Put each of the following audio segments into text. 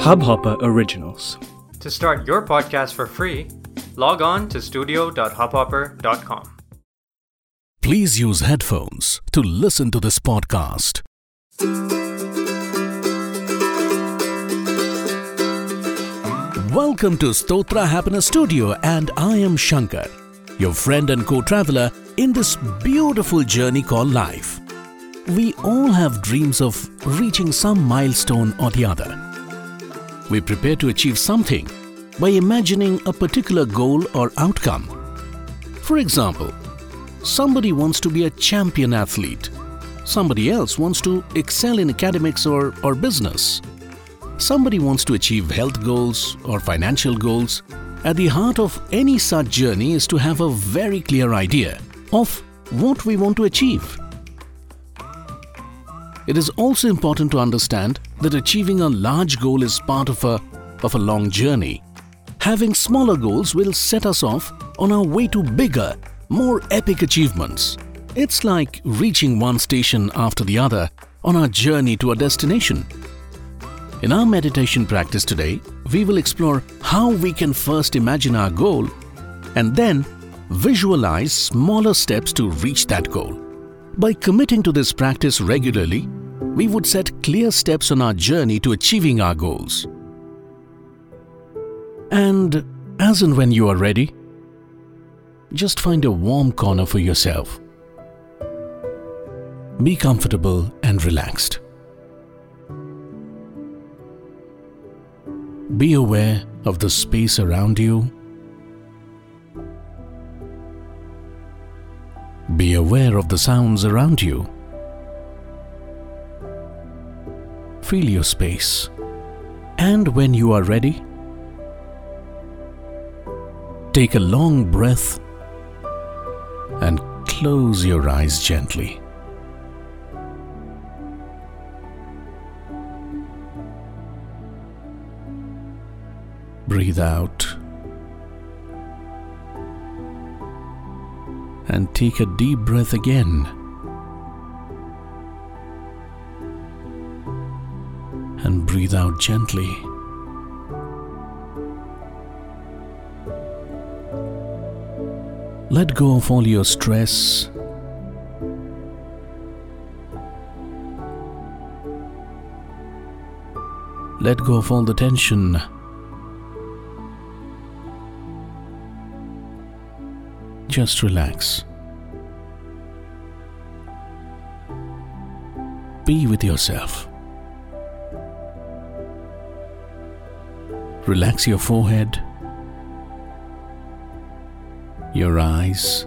Hubhopper Originals. To start your podcast for free, log on to studio.hubhopper.com. Please use headphones to listen to this podcast. Welcome to Stotra Happiness Studio, and I am Shankar, your friend and co traveler in this beautiful journey called life. We all have dreams of reaching some milestone or the other. We prepare to achieve something by imagining a particular goal or outcome. For example, somebody wants to be a champion athlete, somebody else wants to excel in academics or, or business. Somebody wants to achieve health goals or financial goals. At the heart of any such journey is to have a very clear idea of what we want to achieve. It is also important to understand that achieving a large goal is part of a, of a long journey. Having smaller goals will set us off on our way to bigger, more epic achievements. It's like reaching one station after the other on our journey to a destination. In our meditation practice today, we will explore how we can first imagine our goal and then visualize smaller steps to reach that goal. By committing to this practice regularly, we would set clear steps on our journey to achieving our goals. And as and when you are ready, just find a warm corner for yourself. Be comfortable and relaxed. Be aware of the space around you. Be aware of the sounds around you. Feel your space. And when you are ready, take a long breath and close your eyes gently. Breathe out and take a deep breath again. And breathe out gently. Let go of all your stress. Let go of all the tension. Just relax. Be with yourself. Relax your forehead, your eyes,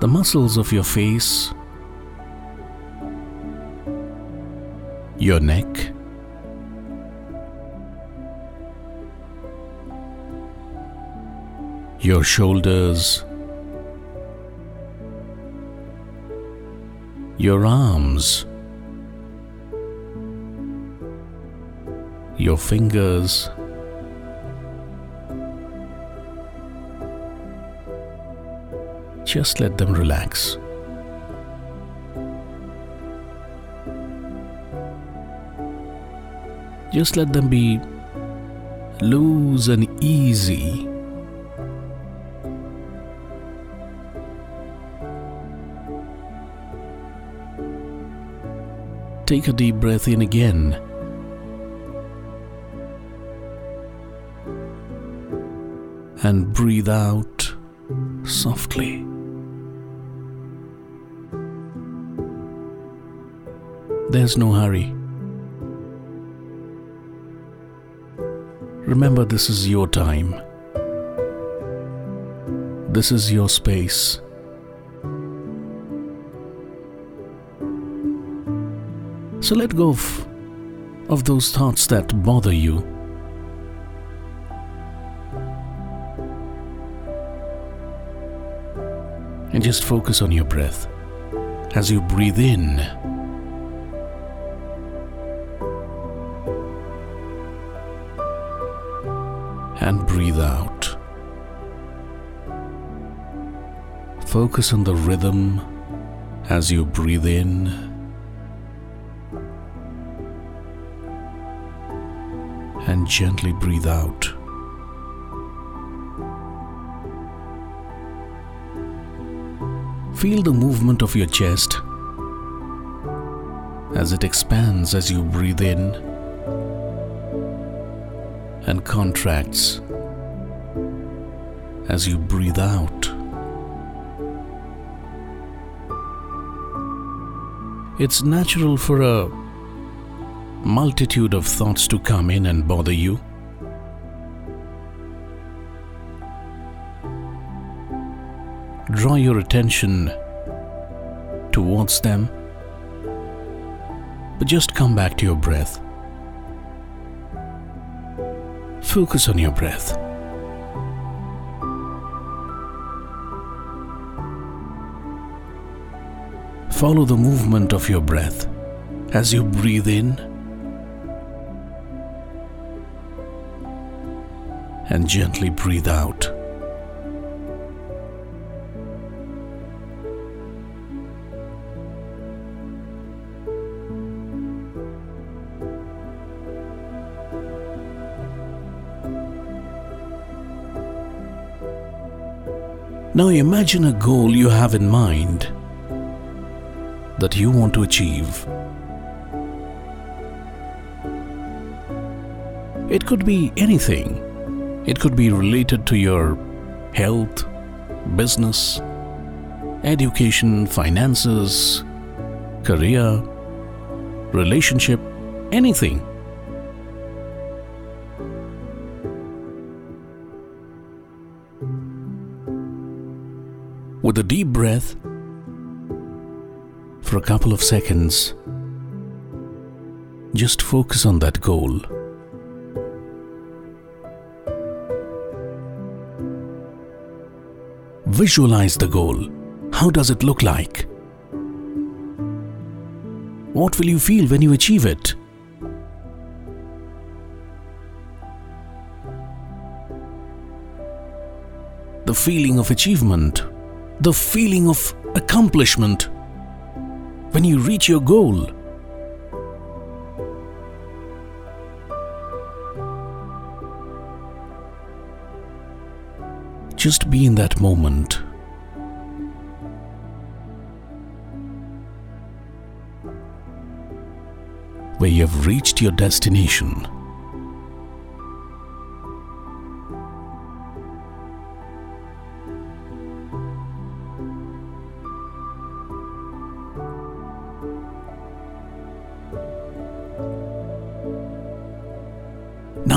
the muscles of your face, your neck. your shoulders, your arms, your fingers, just let them relax. Just let them be loose and easy. Take a deep breath in again. And breathe out softly. There's no hurry. Remember, this is your time. This is your space. So let go of, of those thoughts that bother you. and just focus on your breath. As you breathe in, and breathe out. Focus on the rhythm as you breathe in and gently breathe out. Feel the movement of your chest as it expands as you breathe in and contracts as you breathe out. It's natural for a multitude of thoughts to come in and bother you. Draw your attention towards them, but just come back to your breath. Focus on your breath. Follow the movement of your breath as you breathe in and gently breathe out. Now imagine a goal you have in mind that you want to achieve. It could be anything. It could be related to your health, business, education, finances, career, relationship, anything. With a deep breath, for a couple of seconds, just focus on that goal. Visualize the goal. How does it look like? What will you feel when you achieve it? The feeling of achievement, the feeling of accomplishment when you reach your goal. Just be in that moment. Where you have reached your destination.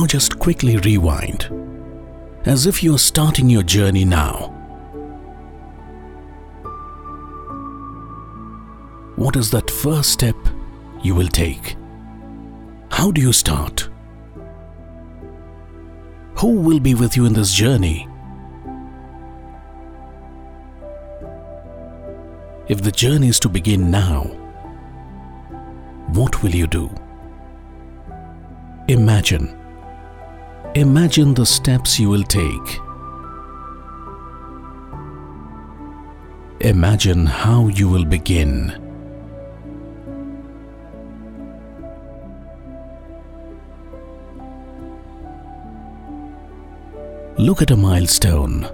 Now just quickly rewind, as if you're starting your journey now. What is that first step you will take? How do you start? Who will be with you in this journey? If the journey is to begin now, what will you do? Imagine Imagine the steps you will take. Imagine how you will begin. Look at a milestone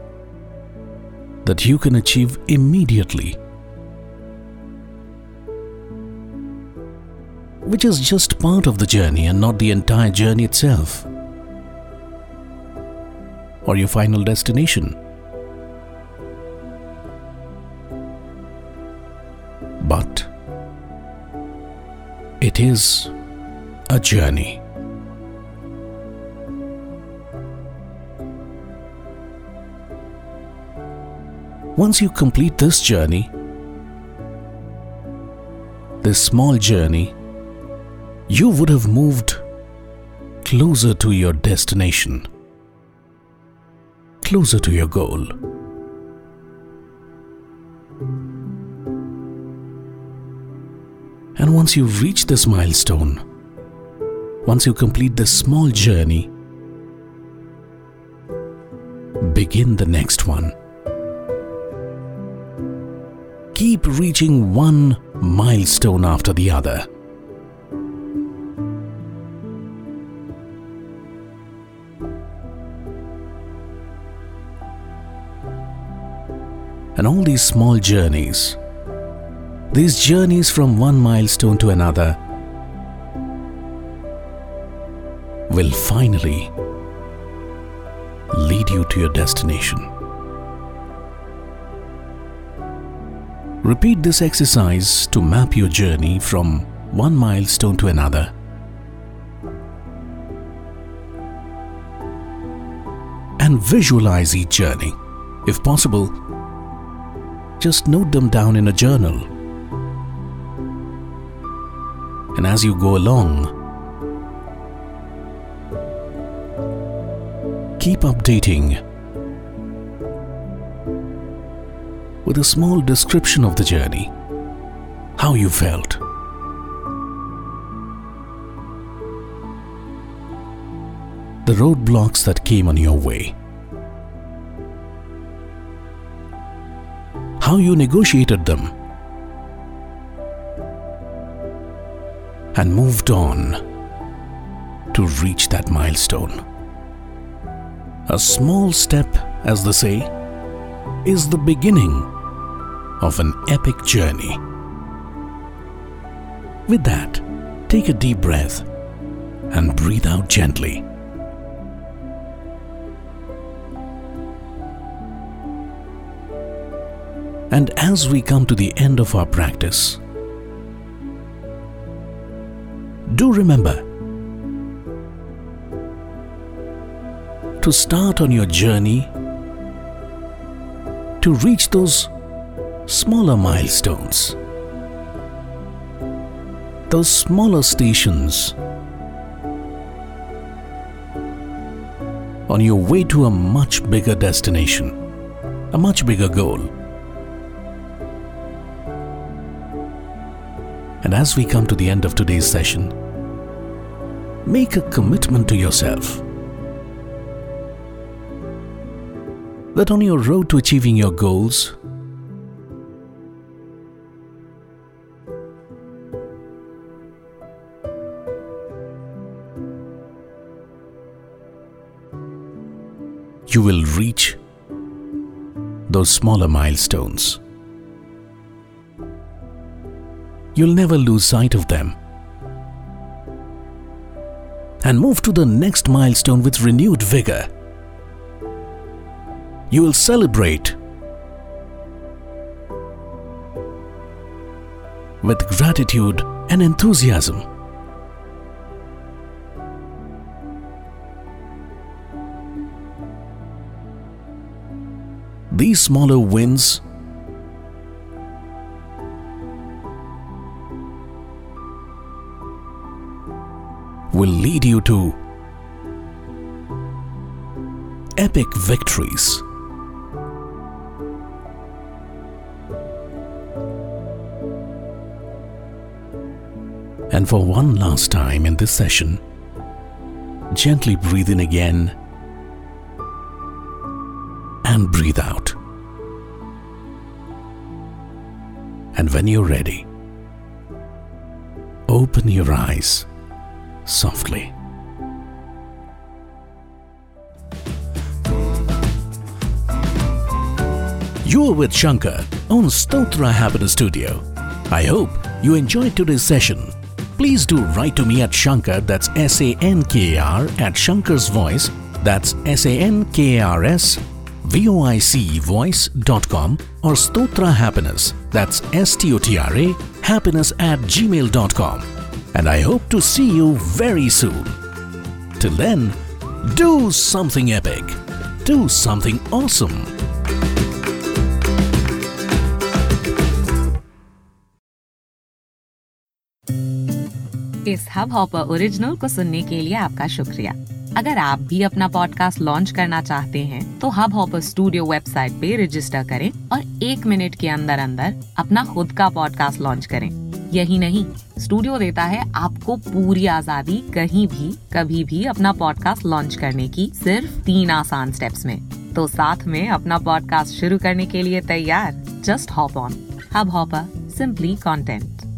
that you can achieve immediately, which is just part of the journey and not the entire journey itself or your final destination. But it is a journey. Once you complete this journey, this small journey, you would have moved closer to your destination closer to your goal. And once you reach this milestone, once you complete this small journey, begin the next one. Keep reaching one milestone after the other. And all these small journeys, these journeys from one milestone to another, will finally lead you to your destination. Repeat this exercise to map your journey from one milestone to another. And visualize each journey. If possible, just note them down in a journal. And as you go along, keep updating with a small description of the journey, how you felt. The roadblocks that came on your way. How you negotiated them and moved on to reach that milestone. A small step, as they say, is the beginning of an epic journey. With that, take a deep breath and breathe out gently. And as we come to the end of our practice, do remember to start on your journey to reach those smaller milestones, those smaller stations on your way to a much bigger destination, a much bigger goal. And as we come to the end of today's session, make a commitment to yourself that on your road to achieving your goals, you will reach those smaller milestones. You'll never lose sight of them. And move to the next milestone with renewed vigor. You will celebrate with gratitude and enthusiasm. These smaller wins will lead you to epic victories. And for one last time in this session, gently breathe in again and breathe out. And when you're ready, open your eyes softly. You're with Shankar on Stotra Happiness Studio. I hope you enjoyed today's session. Please do write to me at Shankar, that's S A N K A R, at Shankar's Voice, that's S A N K R S, V O I C voice.com, or Stotra Happiness, that's S T O T R A, happiness at gmail.com. And I hope to see you very soon. Till then, do something epic, do something awesome. इस hub hopper original को सुनने के लिए आपका शुक्रिया अगर आप भी अपना पॉडकास्ट लॉन्च करना चाहते हैं तो हब हॉपर स्टूडियो वेबसाइट पे रजिस्टर करें और एक मिनट के अंदर अंदर अपना खुद का पॉडकास्ट लॉन्च करें यही नहीं स्टूडियो देता है आपको पूरी आज़ादी कहीं भी, कभी भी अपना पॉडकास्ट लॉन्च करने की सिर्फ़ तीन आसान स्टेप्स में। तो साथ में अपना पॉडकास्ट शुरू करने के लिए तैयार just hop on hub hopper simply content